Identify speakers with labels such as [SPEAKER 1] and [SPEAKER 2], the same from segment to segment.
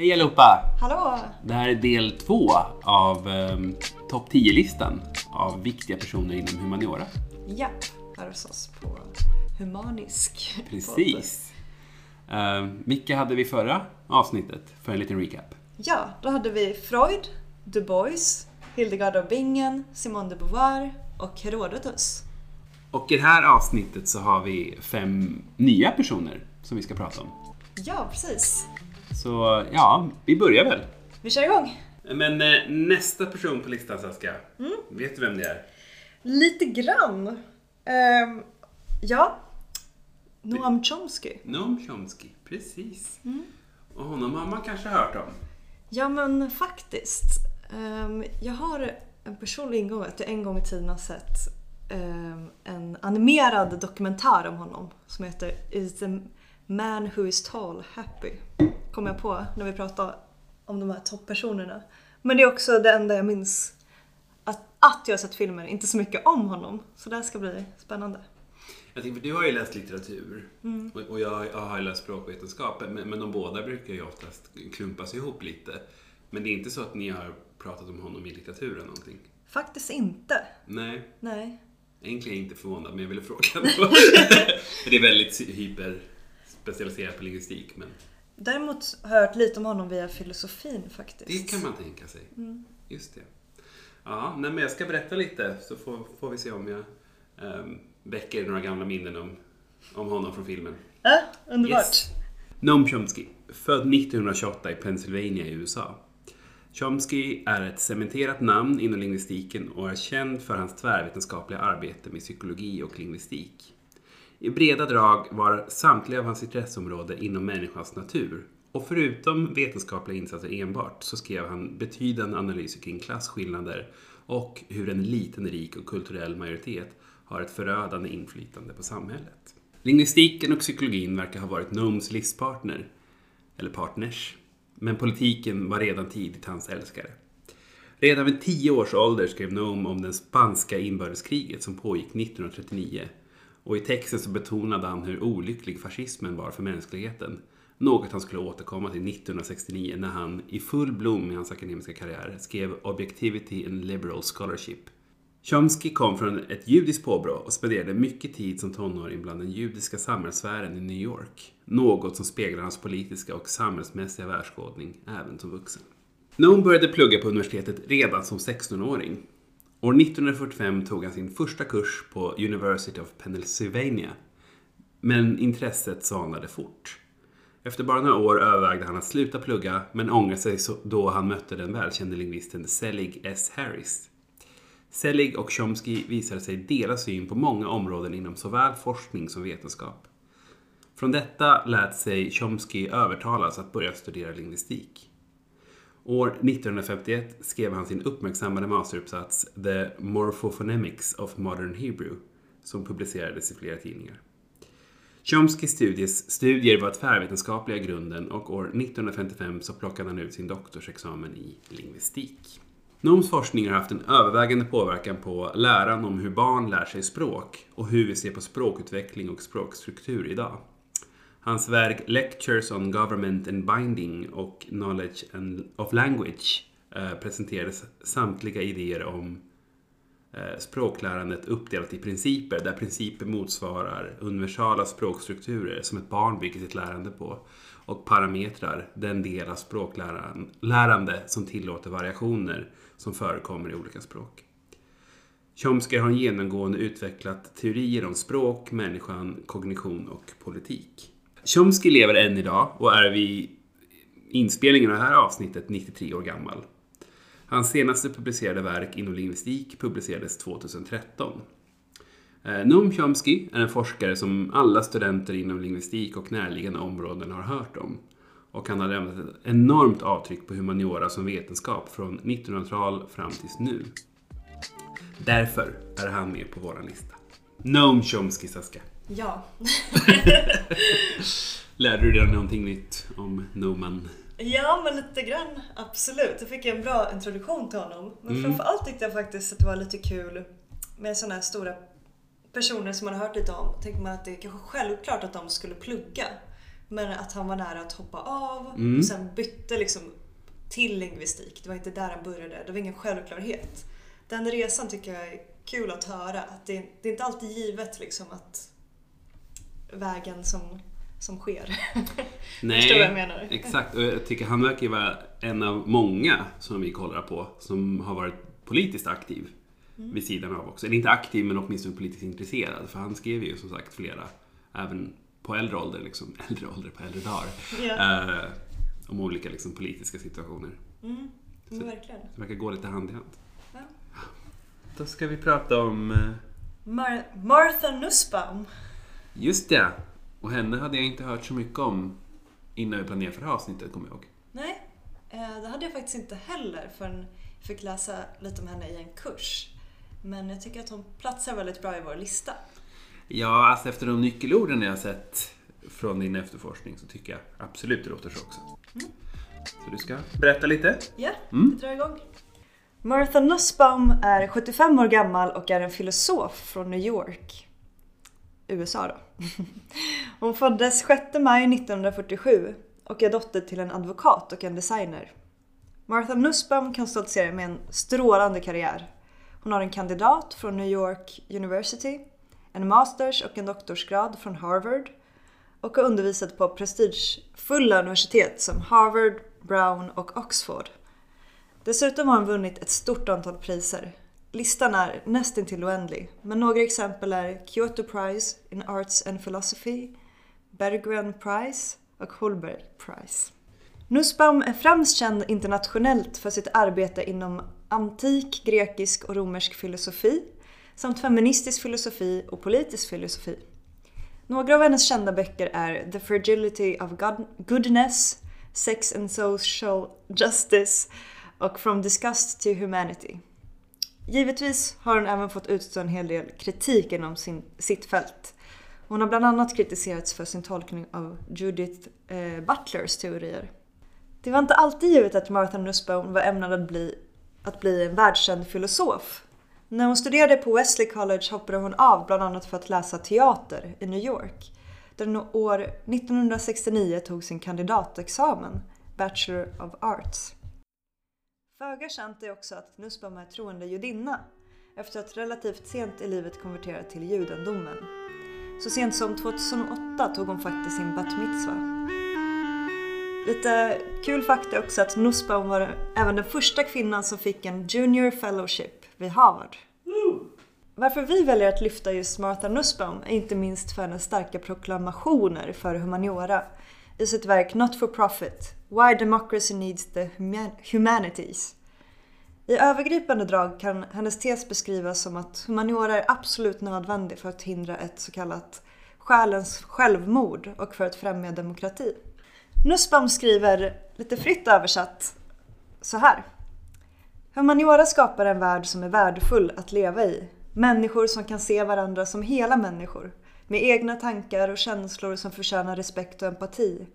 [SPEAKER 1] Hej allihopa!
[SPEAKER 2] Hallå!
[SPEAKER 1] Det här är del två av um, topp 10-listan av viktiga personer inom humaniora.
[SPEAKER 2] Japp, här hos oss på Humanisk.
[SPEAKER 1] Precis. Uh, vilka hade vi förra avsnittet för en liten recap?
[SPEAKER 2] Ja, då hade vi Freud, Du Bois, Hildegard av Bingen, Simone de Beauvoir och Herodotus.
[SPEAKER 1] Och i det här avsnittet så har vi fem nya personer som vi ska prata om.
[SPEAKER 2] Ja, precis.
[SPEAKER 1] Så ja, vi börjar väl.
[SPEAKER 2] Vi kör igång.
[SPEAKER 1] Men eh, nästa person på listan Saskia,
[SPEAKER 2] Mm.
[SPEAKER 1] vet du vem det är?
[SPEAKER 2] Lite grann. Ehm, ja. Noam Chomsky.
[SPEAKER 1] Noam Chomsky, precis.
[SPEAKER 2] Mm.
[SPEAKER 1] Och honom har man kanske hört om.
[SPEAKER 2] Ja men faktiskt. Ehm, jag har en personlig ingång att jag en gång i tiden har sett ehm, en animerad dokumentär om honom som heter Is the man who is tall happy? Kom jag på när vi pratade om de här topppersonerna. Men det är också det enda jag minns att, att jag har sett filmen, inte så mycket om honom. Så det här ska bli spännande.
[SPEAKER 1] Jag tänker, för du har ju läst litteratur
[SPEAKER 2] Mm.
[SPEAKER 1] och, jag, jag har läst språkvetenskap, men, men de båda brukar ju oftast klumpas ihop lite. Men det är inte så att ni har pratat om honom i litteraturen någonting?
[SPEAKER 2] Faktiskt inte.
[SPEAKER 1] Nej,
[SPEAKER 2] Nej.
[SPEAKER 1] egentligen inte förvånad, men jag ville fråga det är väldigt hyperspecialiserat på lingvistik, men
[SPEAKER 2] Däremot har jag hört lite om honom via filosofin faktiskt.
[SPEAKER 1] det kan man tänka sig.
[SPEAKER 2] Mm.
[SPEAKER 1] Just det. Ja, men jag ska berätta lite så får, får vi se om jag um, väcker några gamla minnen om, om honom från filmen.
[SPEAKER 2] Ja, underbart.
[SPEAKER 1] Yes. Noam Chomsky, född 1928 i Pennsylvania i USA. Chomsky är ett cementerat namn inom lingvistiken och är känd för hans tvärvetenskapliga arbete med psykologi och lingvistik. I breda drag var samtliga av hans intresseområden inom människans natur och förutom vetenskapliga insatser enbart så skrev han betydande analyser kring klasskillnader och hur en liten rik och kulturell majoritet har ett förödande inflytande på samhället. Lingvistiken och psykologin verkar ha varit Noams livspartner, eller partners, men politiken var redan tidigt hans älskare. Redan vid tio års ålder skrev Nome om det spanska inbördeskriget som pågick 1939 och i texten så betonade han hur olycklig fascismen var för mänskligheten. Något han skulle återkomma till 1969 när han, i full blom i hans akademiska karriär, skrev Objectivity and Liberal Scholarship. Chomsky kom från ett judiskt påbrå och spenderade mycket tid som tonåring bland den judiska samhällssfären i New York. Något som speglar hans politiska och samhällsmässiga världsskådning även som vuxen. Noam började plugga på universitetet redan som 16-åring. År 1945 tog han sin första kurs på University of Pennsylvania. Men intresset svalnade fort. Efter bara några år övervägde han att sluta plugga men ångrade sig då han mötte den välkände lingvisten Selig S. Harris. Selig och Chomsky visade sig dela syn på många områden inom såväl forskning som vetenskap. Från detta lät sig Chomsky övertalas att börja studera lingvistik. År 1951 skrev han sin uppmärksammade masteruppsats The Morphophonemics of Modern Hebrew som publicerades i flera tidningar. Chomskys studies, studier var tvärvetenskapliga i grunden och år 1955 så plockade han ut sin doktorsexamen i lingvistik. Noms forskning har haft en övervägande påverkan på läran om hur barn lär sig språk och hur vi ser på språkutveckling och språkstruktur idag. Hans verk Lectures on Government and Binding och Knowledge of Language eh, presenterades samtliga idéer om eh, språklärandet uppdelat i principer där principer motsvarar universala språkstrukturer som ett barn bygger sitt lärande på och parametrar den del av språklärande som tillåter variationer som förekommer i olika språk. Chomsky har genomgående utvecklat teorier om språk, människan, kognition och politik. Chomsky lever än idag och är vid inspelningen av det här avsnittet 93 år gammal. Hans senaste publicerade verk inom lingvistik publicerades 2013. Eh, Noam Chomsky är en forskare som alla studenter inom lingvistik och närliggande områden har hört om. Och han har lämnat ett enormt avtryck på humaniora som vetenskap från 1900-tal fram tills nu. Därför är han med på vår lista. Noam Chomsky, Saska.
[SPEAKER 2] Ja.
[SPEAKER 1] Lärde du dig någonting nytt om Noman?
[SPEAKER 2] Ja, men lite grann. Absolut. Jag fick en bra introduktion till honom. Men
[SPEAKER 1] Mm.
[SPEAKER 2] framförallt tyckte jag faktiskt att det var lite kul med sådana här stora personer som man har hört lite om. Tänker man att det är kanske självklart att de skulle plugga. Men att han var nära att hoppa av
[SPEAKER 1] Mm.
[SPEAKER 2] och sen bytte liksom till lingvistik. Det var inte där han började. Det var ingen självklarhet. Den resan tycker jag är kul att höra. Att det, det är inte alltid givet liksom att vägen som, som sker.
[SPEAKER 1] Nej,
[SPEAKER 2] Förstår vad jag menar?
[SPEAKER 1] exakt. Och jag tycker han verkar ju vara en av många som vi kollar på som har varit politiskt aktiv
[SPEAKER 2] Mm.
[SPEAKER 1] vid sidan av också. Eller inte aktiv, men åtminstone politiskt intresserad. För han skrev ju som sagt flera, även på äldre ålder, liksom, äldre ålder på äldre dagar,
[SPEAKER 2] Ja.
[SPEAKER 1] eh, om olika liksom, politiska situationer.
[SPEAKER 2] Mm,
[SPEAKER 1] Så-
[SPEAKER 2] verkligen.
[SPEAKER 1] Det verkar gå lite hand i hand.
[SPEAKER 2] Ja.
[SPEAKER 1] Då ska vi prata om... eh,
[SPEAKER 2] Mar- Martha Nussbaum.
[SPEAKER 1] Just det! Och henne hade jag inte hört så mycket om innan vi planerade för det här avsnittet, kommer jag ihåg.
[SPEAKER 2] Nej, eh, det hade jag faktiskt inte heller förrän jag fick läsa lite om henne i en kurs. Men jag tycker att hon platsar väldigt bra i vår lista.
[SPEAKER 1] Ja, alltså efter de nyckelorden jag har sett från din efterforskning så tycker jag absolut det låter så också. Så du ska berätta lite?
[SPEAKER 2] Ja,
[SPEAKER 1] Mm.
[SPEAKER 2] vi drar igång. Martha Nussbaum är 75 år gammal och är en filosof från New York. USA då. Hon föddes 6 maj 1947 och är dotter till en advokat och en designer. Martha Nussbaum kan stoltsera med en strålande karriär. Hon har en kandidat från New York University, en masters och en doktorsgrad från Harvard och har undervisat på prestigefulla universitet som Harvard, Brown och Oxford. Dessutom har hon vunnit ett stort antal priser. Listan är nästintill oändlig, men några exempel är Kyoto Prize in Arts and Philosophy, Berggren Prize och Holberg Prize. Nussbaum är främst känd internationellt för sitt arbete inom antik, grekisk och romersk filosofi samt feministisk filosofi och politisk filosofi. Några av hennes kända böcker är The Fragility of God- Goodness, Sex and Social Justice och From Disgust to Humanity. Givetvis har hon även fått utstå en hel del kritik inom sin, sitt fält. Hon har bland annat kritiserats för sin tolkning av Judith eh, Butlers teorier. Det var inte alltid givet att Martha Nussbaum var ämnad att bli, att bli en världskänd filosof. När hon studerade på Wesley College hoppade hon av bland annat för att läsa teater i New York. Där hon år 1969 tog sin kandidatexamen, Bachelor of Arts. Föga känt är också att Nussbaum är troende judinna efter att relativt sent i livet konvertera till judendomen. Så sent som 2008 tog hon faktiskt sin bat mitzva. Lite kul fakta är också att Nussbaum var även den första kvinnan som fick en Junior Fellowship vid Harvard. Varför vi väljer att lyfta just Martha Nussbaum är inte minst för hennes starka proklamationer för humaniora i sitt verk Not for Profit Why Democracy Needs the Humanities. I övergripande drag kan hennes tes beskrivas som att humaniora är absolut nödvändig för att hindra ett så kallat själens självmord och för att främja demokrati. Nussbaum skriver, lite fritt översatt, så här. Humaniora skapar en värld som är värdefull att leva i. Människor som kan se varandra som hela människor. Med egna tankar och känslor som förtjänar respekt och empati.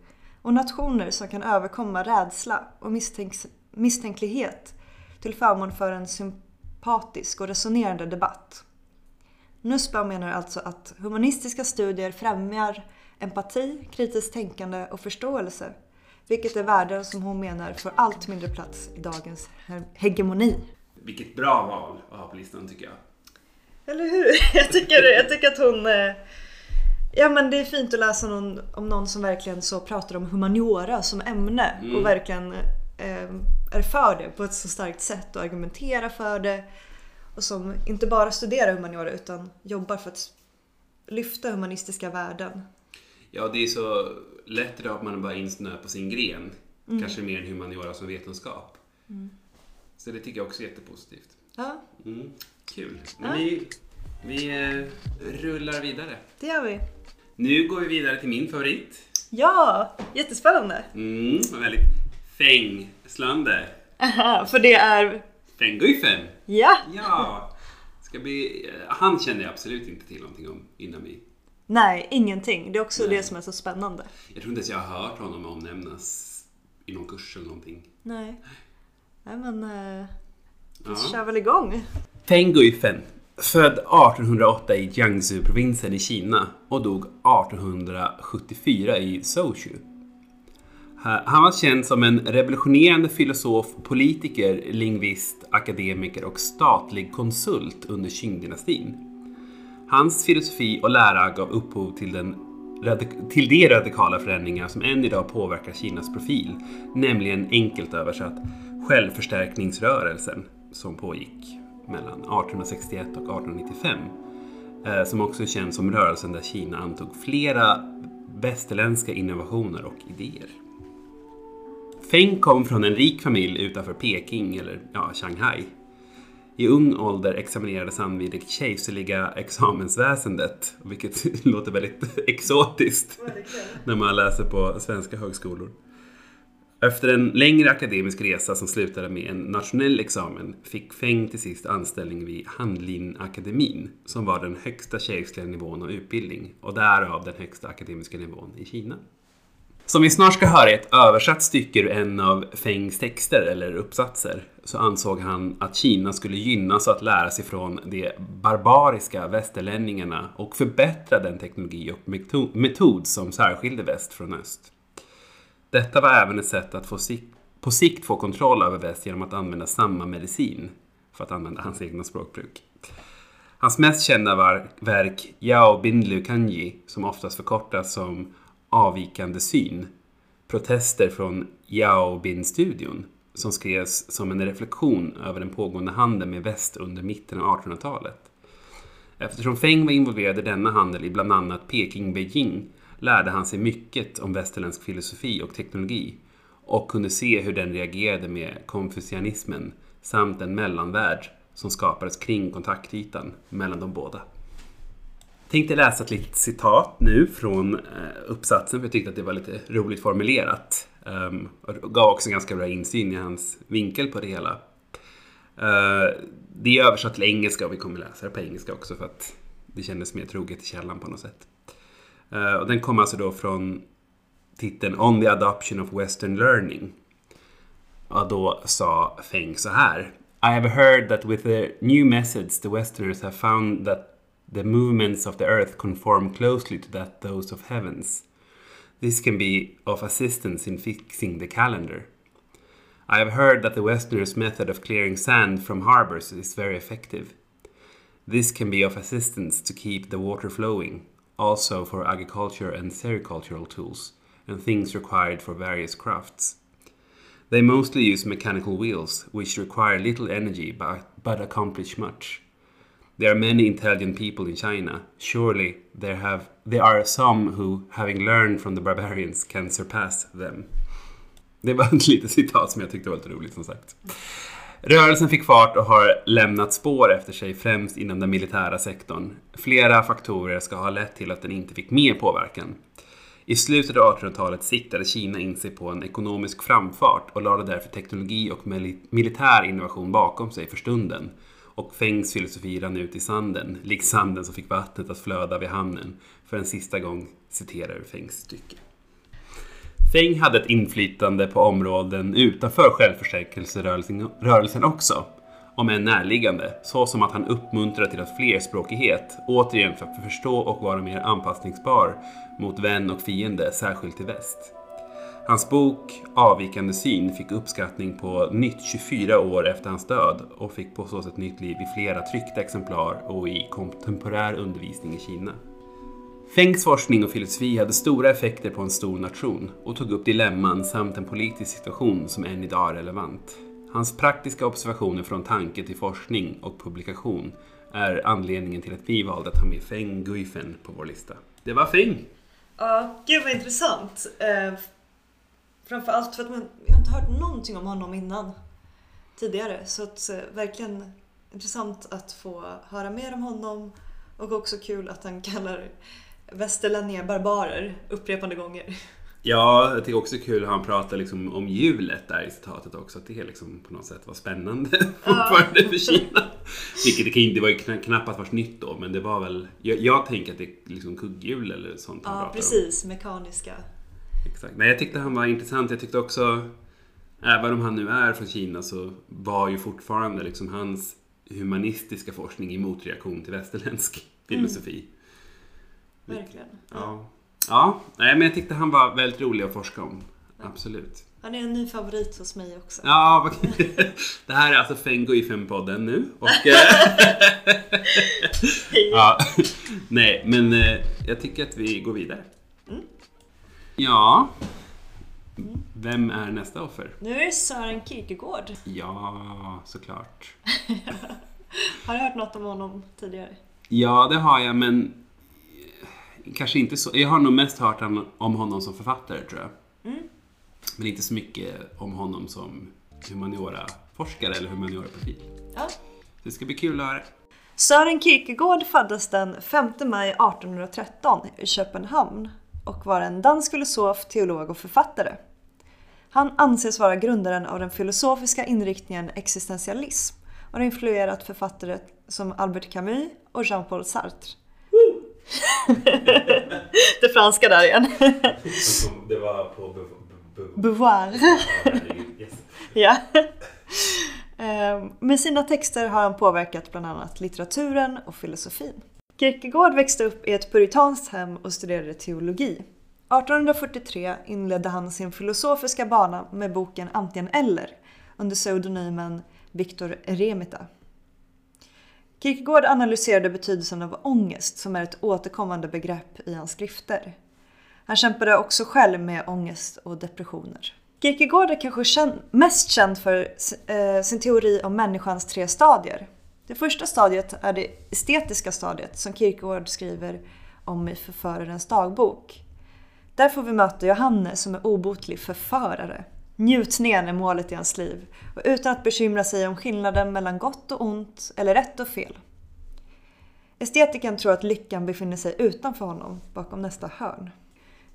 [SPEAKER 2] Och nationer som kan överkomma rädsla och misstänks- misstänklighet till förmån för en sympatisk och resonerande debatt. Nussbaum menar alltså att humanistiska studier främjar empati, kritiskt tänkande och förståelse. Vilket är värden som hon menar får allt mindre plats i dagens he- hegemoni.
[SPEAKER 1] Vilket bra val att ha på listan tycker jag.
[SPEAKER 2] Eller hur? Jag tycker, jag tycker att hon... Ja men det är fint att läsa någon, om någon som verkligen så pratar om humaniora som ämne
[SPEAKER 1] Mm.
[SPEAKER 2] och verkligen eh, är för det på ett så starkt sätt och argumenterar för det. Och som inte bara studerar humaniora utan jobbar för att lyfta humanistiska värden.
[SPEAKER 1] Ja, det är så lätt idag att man bara insnöar på sin gren. Kanske mer än humaniora som vetenskap. Så det tycker jag också är jättepositivt.
[SPEAKER 2] Ja,
[SPEAKER 1] Mm. Kul. Men vi, vi eh, rullar vidare.
[SPEAKER 2] det gör vi.
[SPEAKER 1] Nu går vi vidare till min favorit.
[SPEAKER 2] Ja, jättespännande.
[SPEAKER 1] Mm, väldigt fängslande.
[SPEAKER 2] Aha, för det är...
[SPEAKER 1] Fängguifen!
[SPEAKER 2] Ja!
[SPEAKER 1] Ja! Ska bli, han kände jag absolut inte till någonting om innan vi...
[SPEAKER 2] Nej, ingenting. Det är också
[SPEAKER 1] Nej.
[SPEAKER 2] det som är så spännande.
[SPEAKER 1] Jag tror inte ens jag har hört honom omnämnas i någon kurs eller någonting.
[SPEAKER 2] Nej. Nej men... Eh, vi
[SPEAKER 1] Ja.
[SPEAKER 2] kör väl igång.
[SPEAKER 1] Fängguifen. Född 1808 i Jiangsu-provinsen i Kina och dog 1874 i Suzhou. Han var känd som en revolutionerande filosof, politiker, lingvist, akademiker och statlig konsult under Qing-dynastin. Hans filosofi och lära gav upphov till, den, till de radikala förändringar som än idag påverkar Kinas profil, nämligen enkelt översatt självförstärkningsrörelsen som pågick mellan 1861 och 1895. Eh, som också är känd som rörelsen där Kina antog flera västerländska innovationer och idéer. Feng kom från en rik familj utanför Peking, eller ja, Shanghai. I ung ålder examinerades han vid det kejserliga examensväsendet, vilket låter väldigt exotiskt när man läser på svenska högskolor. Efter en längre akademisk resa som slutade med en nationell examen fick Feng till sist anställning vid Hanlin-akademin som var den högsta kejserliga nivån av utbildning och därav den högsta akademiska nivån i Kina. Som vi snart ska höra i ett översatt stycke ur en av Fengs texter eller uppsatser så ansåg han att Kina skulle gynnas av att lära sig från de barbariska västerlänningarna och förbättra den teknologi och metod som särskilde väst från öst. Detta var även ett sätt att få sikt, på sikt få kontroll över väst genom att använda samma medicin, för att använda hans egna språkbruk. Hans mest kända var, verk, Yao Bindlu Kanji, som oftast förkortas som avvikande syn, protester från Yao Bin-studion, som skrevs som en reflektion över den pågående handeln med väst under mitten av 1800-talet. Eftersom Feng var involverad i denna handel i bland annat Peking-Beijing lärde han sig mycket om västerländsk filosofi och teknologi och kunde se hur den reagerade med konfucianismen samt en mellanvärld som skapades kring kontaktytan mellan de båda. Jag tänkte läsa ett litet citat nu från eh, uppsatsen för jag tyckte att det var lite roligt formulerat. Um, och gav också ganska bra insyn i hans vinkel på det hela. Uh, det är översatt till engelska och vi kommer läsa det på engelska också för att det kändes mer troget i källan på något sätt. Uh, och den kommer alltså då från titeln On the Adoption of Western Learning. Och då sa Feng så här. I have heard that with the new methods the Westerners have found that the movements of the earth conform closely to that those of heavens. This can be of assistance in fixing the calendar. I have heard that the Westerners' method of clearing sand from harbors is very effective. This can be of assistance to keep the water flowing also for agriculture and sericultural tools, and things required for various crafts. They mostly use mechanical wheels, which require little energy but, but accomplish much. There are many intelligent people in China. Surely there, have, there are some who, having learned from the barbarians, can surpass them. Det var ett litet citat som jag tyckte var lite roligt som sagt. Rörelsen fick fart och har lämnat spår efter sig främst inom den militära sektorn. Flera faktorer ska ha lett till att den inte fick mer påverkan. I slutet av 1800-talet siktade Kina in sig på en ekonomisk framfart och lade därför teknologi och militär innovation bakom sig för stunden. Och Fengs filosofi rann ut i sanden, likt sanden som fick vattnet att flöda vid hamnen, för en sista gång citerar Fengs stycke. Feng hade ett inflytande på områden utanför självförsäkringsrörelsen också, om än närliggande, såsom att han uppmuntrade till att flerspråkighet, återigen för att förstå och vara mer anpassningsbar mot vän och fiende, särskilt i väst. Hans bok Avvikande syn fick uppskattning på nytt 24 år efter hans död och fick på så sätt nytt liv i flera tryckta exemplar och i kontemporär undervisning i Kina. Fengs forskning och filosofi hade stora effekter på en stor nation och tog upp dilemman samt en politisk situation som än idag är relevant. Hans praktiska observationer från tanke till forskning och publikation är anledningen till att vi valde att ha med Feng Guifen på vår lista. Det var Feng!
[SPEAKER 2] Ja, gud vad intressant. Eh, framförallt för att man, jag har inte hört någonting om honom innan tidigare. Så att, eh, verkligen intressant att få höra mer om honom och också kul att han kallar västerlänningar barbarer upprepande gånger.
[SPEAKER 1] Ja, jag tycker också kul hur han pratar liksom om hjulet där i citatet också. Att det liksom på något sätt var spännande fortfarande ja. för Kina. Vilket det, kan, det var ju knappast vart nytt då, men det var väl... Jag, jag tänker att det är liksom kugghjul eller sånt
[SPEAKER 2] han ja, pratar precis. Om. Mekaniska.
[SPEAKER 1] Exakt. Nej, jag tyckte han var intressant. Jag tyckte också, även om han nu är från Kina, så var ju fortfarande liksom hans humanistiska forskning i motreaktion till västerländsk filosofi.
[SPEAKER 2] Verkligen.
[SPEAKER 1] Ja. Ja, nej, men jag tyckte han var väldigt rolig att forska om. Absolut.
[SPEAKER 2] Han är en ny favorit hos mig också.
[SPEAKER 1] Ja, det här är alltså Fengo i Fempodden nu. Och, eh, ja, nej, men eh, jag tycker att vi går vidare. Ja, vem är nästa offer?
[SPEAKER 2] Nu är det Sören Kierkegaard.
[SPEAKER 1] Ja, såklart.
[SPEAKER 2] Har du hört något om honom tidigare?
[SPEAKER 1] Ja, det har jag, men kanske inte så. Jag har nog mest hört om om honom som författare, tror jag. Men inte så mycket om honom som humaniora-forskare eller humaniora-profil.
[SPEAKER 2] Ja.
[SPEAKER 1] Det ska bli kul att höra.
[SPEAKER 2] Sören Kierkegaard föddes den 5 maj 1813 i Köpenhamn och var en dansk filosof, teolog och författare. Han anses vara grundaren av den filosofiska inriktningen existentialism och har influerat författare som Albert Camus och Jean-Paul Sartre. det franska där igen.
[SPEAKER 1] Det var på...
[SPEAKER 2] Beauvoir. Ja. Ehm, Med sina texter har han påverkat bland annat litteraturen och filosofin. Kierkegaard växte upp i ett puritanskt hem och studerade teologi. 1843 inledde han sin filosofiska bana med boken Antingen eller under pseudonymen Victor Eremita. Kierkegaard analyserade betydelsen av ångest som är ett återkommande begrepp i hans skrifter. Han kämpade också själv med ångest och depressioner. Kierkegaard är kanske känd, mest känd för eh, sin teori om människans tre stadier. Det första stadiet är det estetiska stadiet som Kierkegaard skriver om i Förförarens dagbok. Där får vi möta Johannes som är obotlig förförare. Njutningen är målet i hans liv och utan att bekymra sig om skillnaden mellan gott och ont eller rätt och fel. Estetiken tror att lyckan befinner sig utanför honom, bakom nästa hörn.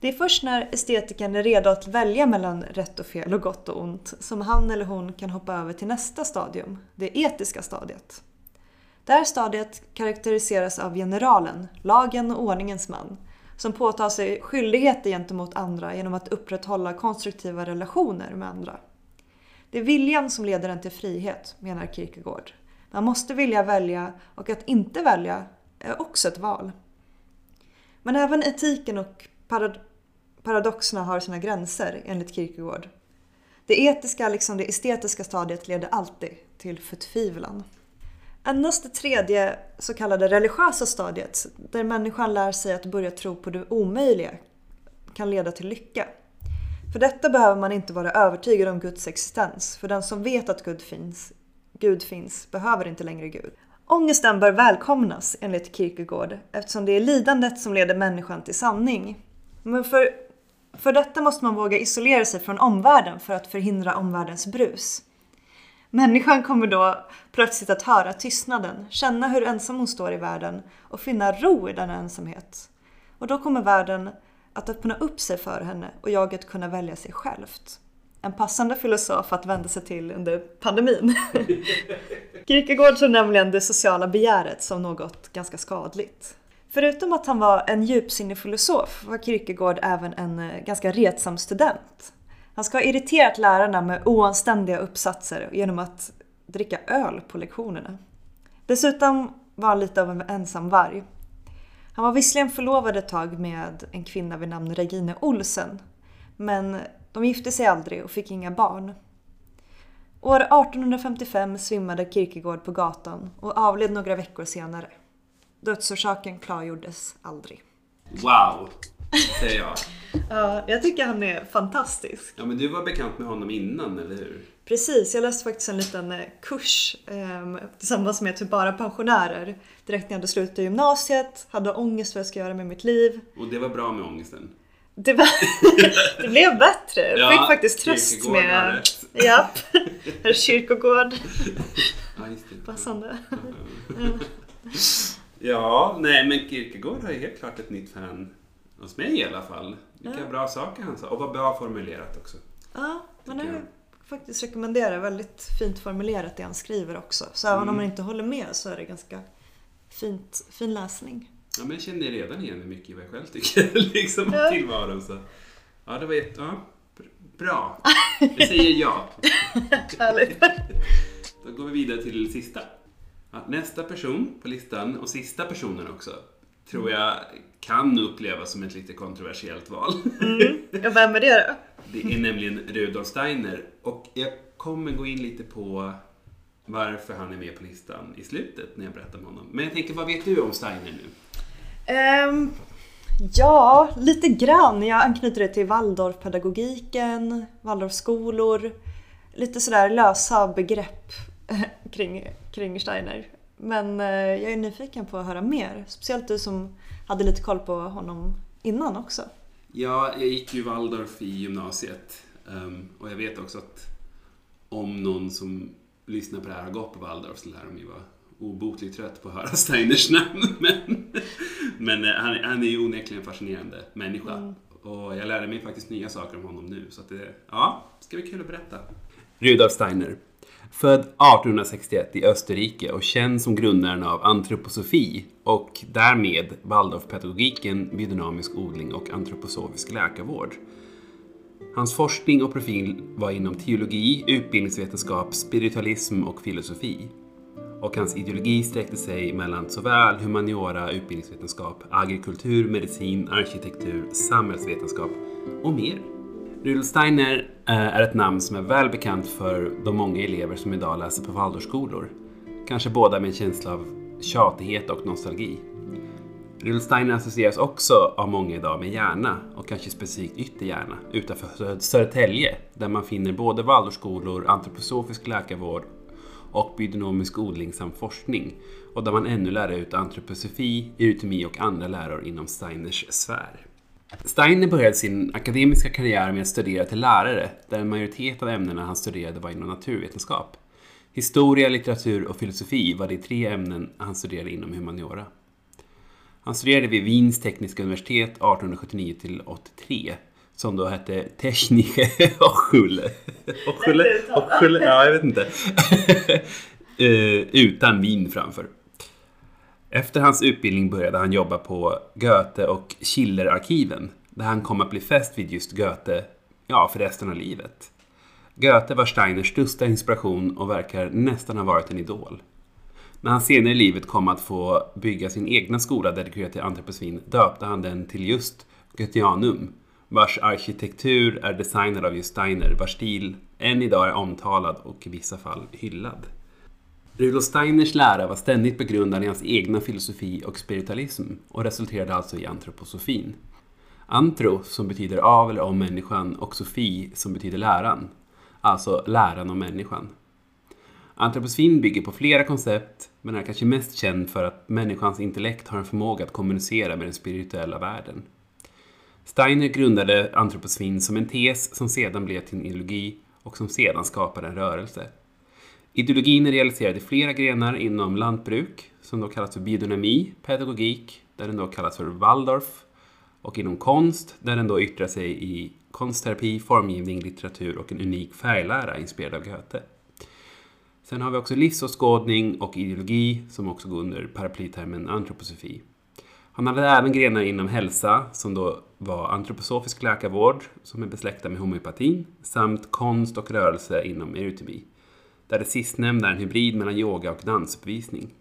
[SPEAKER 2] Det är först när estetiken är redo att välja mellan rätt och fel och gott och ont som han eller hon kan hoppa över till nästa stadium, det etiska stadiet. Det här stadiet karaktäriseras av generalen, lagen och ordningens man, som påtar sig skyldigheter gentemot andra genom att upprätthålla konstruktiva relationer med andra. Det är viljan som leder en till frihet, menar Kierkegaard. Man måste vilja välja och att inte välja är också ett val. Men även etiken och parad paradoxerna har sina gränser enligt Kierkegaard. Det etiska liksom det estetiska stadiet leder alltid till förtvivlan. Endast det tredje så kallade religiösa stadiet, där människan lär sig att börja tro på det omöjliga, kan leda till lycka. För detta behöver man inte vara övertygad om Guds existens, för den som vet att Gud finns, Gud finns behöver inte längre Gud. Ångesten bör välkomnas enligt Kierkegaard eftersom det är lidandet som leder människan till sanning. Men för, för detta måste man våga isolera sig från omvärlden för att förhindra omvärldens brus. Människan kommer då plötsligt att höra tystnaden, känna hur ensam hon står i världen och finna ro i denna ensamhet. Och då kommer världen att öppna upp sig för henne och jaget kunna välja sig självt. En passande filosof att vända sig till under pandemin. Kierkegaard såg nämligen det sociala begäret som något ganska skadligt. Förutom att han var en djupsinnig filosof var Kierkegaard även en eh, ganska retsam student. Han ska ha irriterat lärarna med oanständiga uppsatser genom att dricka öl på lektionerna. Dessutom var han lite av en ensam varg. Han var visserligen förlovad ett tag med en kvinna vid namn Regine Olsen, men de gifte sig aldrig och fick inga barn. År 1855 svimmade Kierkegaard på gatan och avled några veckor senare. Dödsorsaken klargjordes aldrig.
[SPEAKER 1] Wow, säger jag.
[SPEAKER 2] Ja, jag tycker han är fantastisk.
[SPEAKER 1] Ja, men du var bekant med honom innan, eller hur?
[SPEAKER 2] Precis, jag läste faktiskt en liten eh, kurs eh, tillsammans med typ bara pensionärer direkt när jag hade slutat gymnasiet, hade ångest vad jag ska göra med mitt liv.
[SPEAKER 1] Och det var bra med ångesten.
[SPEAKER 2] Det, var, det blev bättre. Jag
[SPEAKER 1] Ja,
[SPEAKER 2] fick faktiskt tröst med... Japp, herr Kyrkogård.
[SPEAKER 1] Ja, just det.
[SPEAKER 2] Passande.
[SPEAKER 1] Ja, nej men Kierkegaard har ju helt klart ett nytt fan hos mig i alla fall. Vilka bra saker han sa. Och vad bra formulerat också.
[SPEAKER 2] Ja, men det
[SPEAKER 1] jag.
[SPEAKER 2] faktiskt rekommendera. Väldigt fint formulerat det han skriver också. Så även om
[SPEAKER 1] Mm.
[SPEAKER 2] man inte håller med så är det ganska fint, fin läsning.
[SPEAKER 1] Ja, men jag kände redan igen mycket i vad jag själv tycker liksom om
[SPEAKER 2] Ja.
[SPEAKER 1] tillvaron. Så. Ja, det var jätte... Ja, br- bra. Jag säger ja.
[SPEAKER 2] Härligt.
[SPEAKER 1] Då går vi vidare till sista. Ja, nästa person på listan, och sista personen också, tror jag kan upplevas som ett lite kontroversiellt val.
[SPEAKER 2] Ja, vem är det då?
[SPEAKER 1] Det är nämligen Rudolf Steiner och jag kommer gå in lite på varför han är med på listan i slutet när jag berättar om honom. Men jag tänker, vad vet du om Steiner nu?
[SPEAKER 2] Ehm, ja, lite grann. Jag anknyter det till Waldorfpedagogiken, Waldorfskolor. Lite sådär lösa begrepp kring, kring Steiner. Men eh, jag är nyfiken på att höra mer. Speciellt du som hade lite koll på honom innan också.
[SPEAKER 1] Ja, jag gick ju Waldorf i gymnasiet Ehm, och jag vet också att om någon som lyssnar på det här har gått på Waldorf så lär de ju vara obotligt trött på att höra Steiners namn. Men, men eh, han, han är ju onekligen en fascinerande människa. Och jag lärde mig faktiskt nya saker om honom nu. Så att det ja, ska bli kul att berätta. Rudolf Steiner. Född 1861 i Österrike och känd som grundaren av antroposofi och därmed Waldorfpedagogiken, biodynamisk odling och antroposofisk läkarvård. Hans forskning och profil var inom teologi, utbildningsvetenskap, spiritualism och filosofi. Och hans ideologi sträckte sig mellan såväl humaniora, utbildningsvetenskap, agrikultur, medicin, arkitektur, samhällsvetenskap och mer. Rudolf Steiner eh, är ett namn som är väl bekant för de många elever som idag läser på Waldorfskolor. Kanske båda med en känsla av tjatighet och nostalgi. Rudolf Steiner associeras också av många idag med Järna och kanske specifikt ytterhjärna utanför Södertälje där man finner både Waldorfskolor, antroposofisk läkarvård och biodynamisk odling samt forskning och där man ännu lär ut antroposofi, eutomi och andra läror inom Steiners sfär. Steiner började sin akademiska karriär med att studera till lärare där en majoritet av ämnena han studerade var inom naturvetenskap. Historia, litteratur och filosofi var de tre ämnen han studerade inom humaniora. Han studerade vid Wiens tekniska universitet 1879 till 83 som då hette Technische Hochschule. Hochschule? Hochschule? Ja, jag vet inte. Eh, Utan Wien framför. Efter hans utbildning började han jobba på Goethe och Schillerarkiven där han kom att bli fäst vid just Goethe, ja, för resten av livet. Goethe var Steiners största inspiration och verkar nästan ha varit en idol. När han senare i livet kom att få bygga sin egna skola dedikerad till antroposofin döpte han den till just Goetheanum, vars arkitektur är designad av just Steiner, vars stil än idag är omtalad och i vissa fall hyllad. Rudolf Steiners lära var ständigt begrundad i hans egna filosofi och spiritualism och resulterade alltså i antroposofin. Antro, som betyder av eller om människan, och sofi, som betyder läran. Alltså läran om människan. Antroposofin bygger på flera koncept, men är kanske mest känd för att människans intellekt har en förmåga att kommunicera med den spirituella världen. Steiner grundade antroposofin som en tes som sedan blev till en ideologi och som sedan skapade en rörelse. Ideologin är realiserad i flera grenar inom lantbruk, som då kallas för biodynami, pedagogik, där den då kallas för Waldorf, och inom konst, där den då yttrar sig i konstterapi, formgivning, litteratur och en unik färglära inspirerad av Goethe. Sen har vi också livsåskådning och ideologi som också går under paraplytermen antroposofi. Han hade även grenar inom hälsa som då var antroposofisk läkarvård som är besläktad med homeopatin samt konst och rörelse inom eurytmi. Där det sistnämnda är en hybrid mellan yoga och dansuppvisning.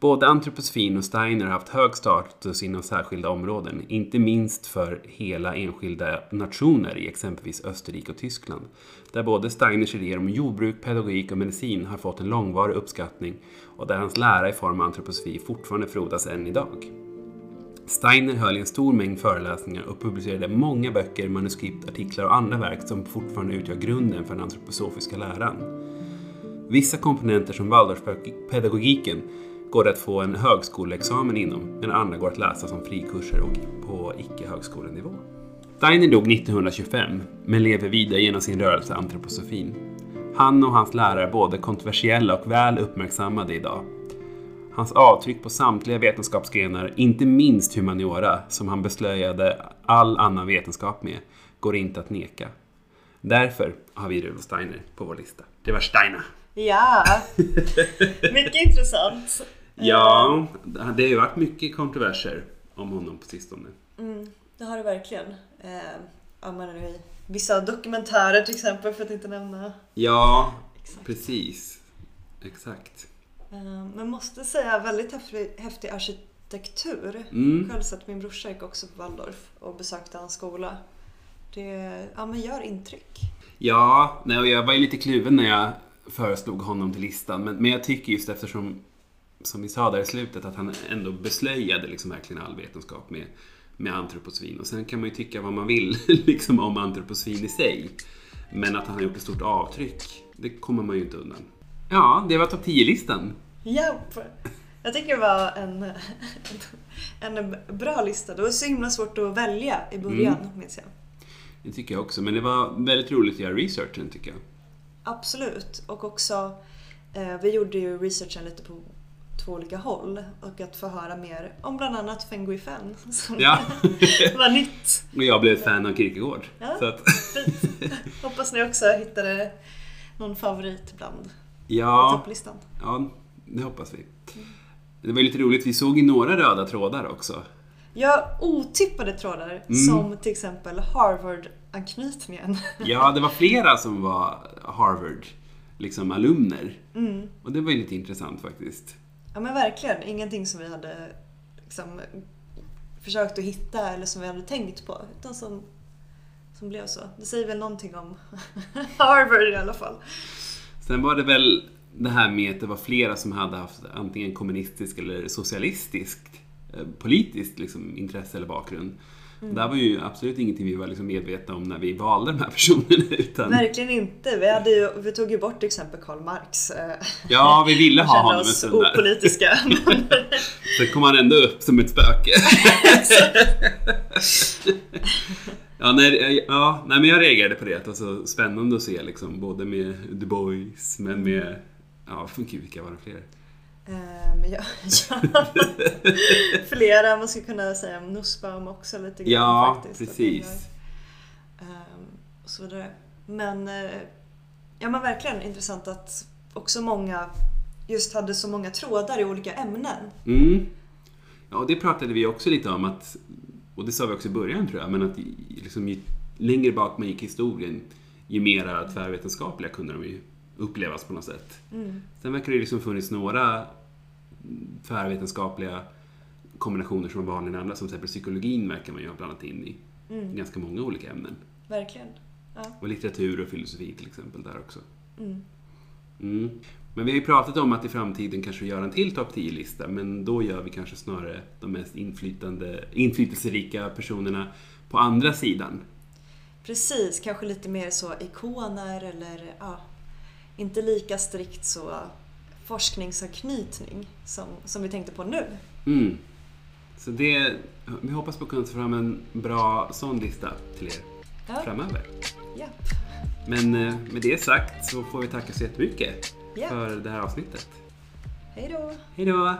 [SPEAKER 1] Både antroposofin och Steiner har haft hög status inom särskilda områden, inte minst för hela enskilda nationer i exempelvis Österrike och Tyskland, där både Steiners idéer om jordbruk, pedagogik och medicin har fått en långvarig uppskattning och där hans lära i form av antroposofi fortfarande frodas än idag. Steiner höll i en stor mängd föreläsningar och publicerade många böcker, manuskript, artiklar och andra verk som fortfarande utgör grunden för den antroposofiska läran. Vissa komponenter som Waldorfpedagogiken går det att få en högskoleexamen inom, medan andra går att läsa som frikurser och på icke-högskolenivå. Steiner dog 1925, men lever vidare genom sin rörelse antroposofin. Han och hans lärare är både kontroversiella och väl uppmärksammade idag. Hans avtryck på samtliga vetenskapsgrenar, inte minst humaniora, som han beslöjade all annan vetenskap med, går inte att neka. Därför har vi Rudolf Steiner på vår lista. Det var Steiner.
[SPEAKER 2] Ja, mycket intressant.
[SPEAKER 1] Ja, det har ju varit mycket kontroverser om honom på sistone.
[SPEAKER 2] Mm, det har det verkligen. Eh, ja, men i vissa dokumentärer till exempel, för att inte nämna.
[SPEAKER 1] Ja,
[SPEAKER 2] Exakt.
[SPEAKER 1] precis. Exakt.
[SPEAKER 2] Eh, Men måste säga väldigt häftig, häftig arkitektur.
[SPEAKER 1] Mm.
[SPEAKER 2] Själv sett min brorsa gick också på Waldorf och besökte hans skola. Det ja, men gör intryck.
[SPEAKER 1] Ja, nej, och jag var ju lite kluven när jag föreslog honom till listan. Men, men jag tycker just eftersom, som vi sa där i slutet, att han ändå beslöjade liksom verkligen all vetenskap med, med antroposofin. Och sen kan man ju tycka vad man vill liksom om antroposofin i sig. Men att han har gjort ett stort avtryck, det kommer man ju inte undan. Ja, det var topp 10-listan.
[SPEAKER 2] Japp! Jag tycker det var en, en, bra lista. Det var så himla svårt att välja i början, minns jag.
[SPEAKER 1] Det tycker jag också. Men det var väldigt roligt att göra researchen, tycker jag.
[SPEAKER 2] Absolut. Och också, eh, vi gjorde ju researchen lite på två olika håll. Och att få höra mer om bland annat Feng Guifen. Som
[SPEAKER 1] Ja.
[SPEAKER 2] var nytt.
[SPEAKER 1] Och jag blev fan av Kierkegaard.
[SPEAKER 2] Ja.
[SPEAKER 1] Så att,
[SPEAKER 2] Fint. Hoppas ni också hittade någon favorit bland
[SPEAKER 1] ja,
[SPEAKER 2] topplistan.
[SPEAKER 1] ja, det hoppas vi. Det var lite roligt, vi såg ju några röda trådar också.
[SPEAKER 2] Ja, otippade trådar
[SPEAKER 1] Mm.
[SPEAKER 2] som till exempel Harvard-anknytningen.
[SPEAKER 1] Ja, det var flera som var Harvard, liksom alumner.
[SPEAKER 2] Mm.
[SPEAKER 1] Och det var ju lite intressant faktiskt.
[SPEAKER 2] Ja men verkligen, ingenting som vi hade liksom, försökt att hitta eller som vi hade tänkt på. Utan som, som blev så. Det säger väl någonting om Harvard i alla fall.
[SPEAKER 1] Sen var det väl det här med att det var flera som hade haft antingen kommunistisk eller socialistiskt eh, politiskt liksom, intresse eller bakgrund.
[SPEAKER 2] Mm.
[SPEAKER 1] Det här var ju absolut ingenting vi var liksom medvetna om när vi valde de här personerna. Utan,
[SPEAKER 2] Verkligen inte. Vi, hade ju, vi tog ju bort till exempel Karl Marx. eh,
[SPEAKER 1] ja, vi ville ha honom en stund där.
[SPEAKER 2] opolitiska. Men-
[SPEAKER 1] Sen kom han ändå upp som ett spöke. ja, nej, ja, nej, men jag reagerade på det. Att det var så spännande att se liksom, både med Du Bois, men med... Ja, vilka var det fler?
[SPEAKER 2] Men ja, ja. Flera, man skulle kunna säga om Nussbaum också lite grann
[SPEAKER 1] Ja,
[SPEAKER 2] faktiskt. att
[SPEAKER 1] precis.
[SPEAKER 2] ehm, och så vidare. Men, eh, ja men verkligen intressant att också många just hade så många trådar i olika ämnen.
[SPEAKER 1] Mm. Ja, och det pratade vi också lite om att, och det sa vi också i början tror jag, men att liksom, ju längre bak man gick i historien, ju mera tvärvetenskapliga kunde de ju upplevas på något sätt.
[SPEAKER 2] Mm.
[SPEAKER 1] Sen verkar det liksom funnits några tvärvetenskapliga kombinationer som var vanligare än andra, som till exempel psykologin verkar man ju ha blandat in i
[SPEAKER 2] Mm.
[SPEAKER 1] ganska många olika ämnen.
[SPEAKER 2] Verkligen. Ja.
[SPEAKER 1] Och litteratur och filosofi till exempel där också.
[SPEAKER 2] Mm.
[SPEAKER 1] Mm. Men vi har ju pratat om att i framtiden kanske göra en till topp 10-lista, men då gör vi kanske snarare de mest inflytande, inflytelserika personerna på andra sidan.
[SPEAKER 2] Precis, kanske lite mer så ikoner eller ja, inte lika strikt så forskningsanknytning som, som vi tänkte på nu.
[SPEAKER 1] Mm. Så det, vi hoppas på att kunna ta fram en bra sån lista till er
[SPEAKER 2] Ja,
[SPEAKER 1] framöver.
[SPEAKER 2] ja,
[SPEAKER 1] Men eh, med det sagt så får vi tacka så jättemycket
[SPEAKER 2] ja.
[SPEAKER 1] för det här avsnittet.
[SPEAKER 2] Hej då!
[SPEAKER 1] Hej då!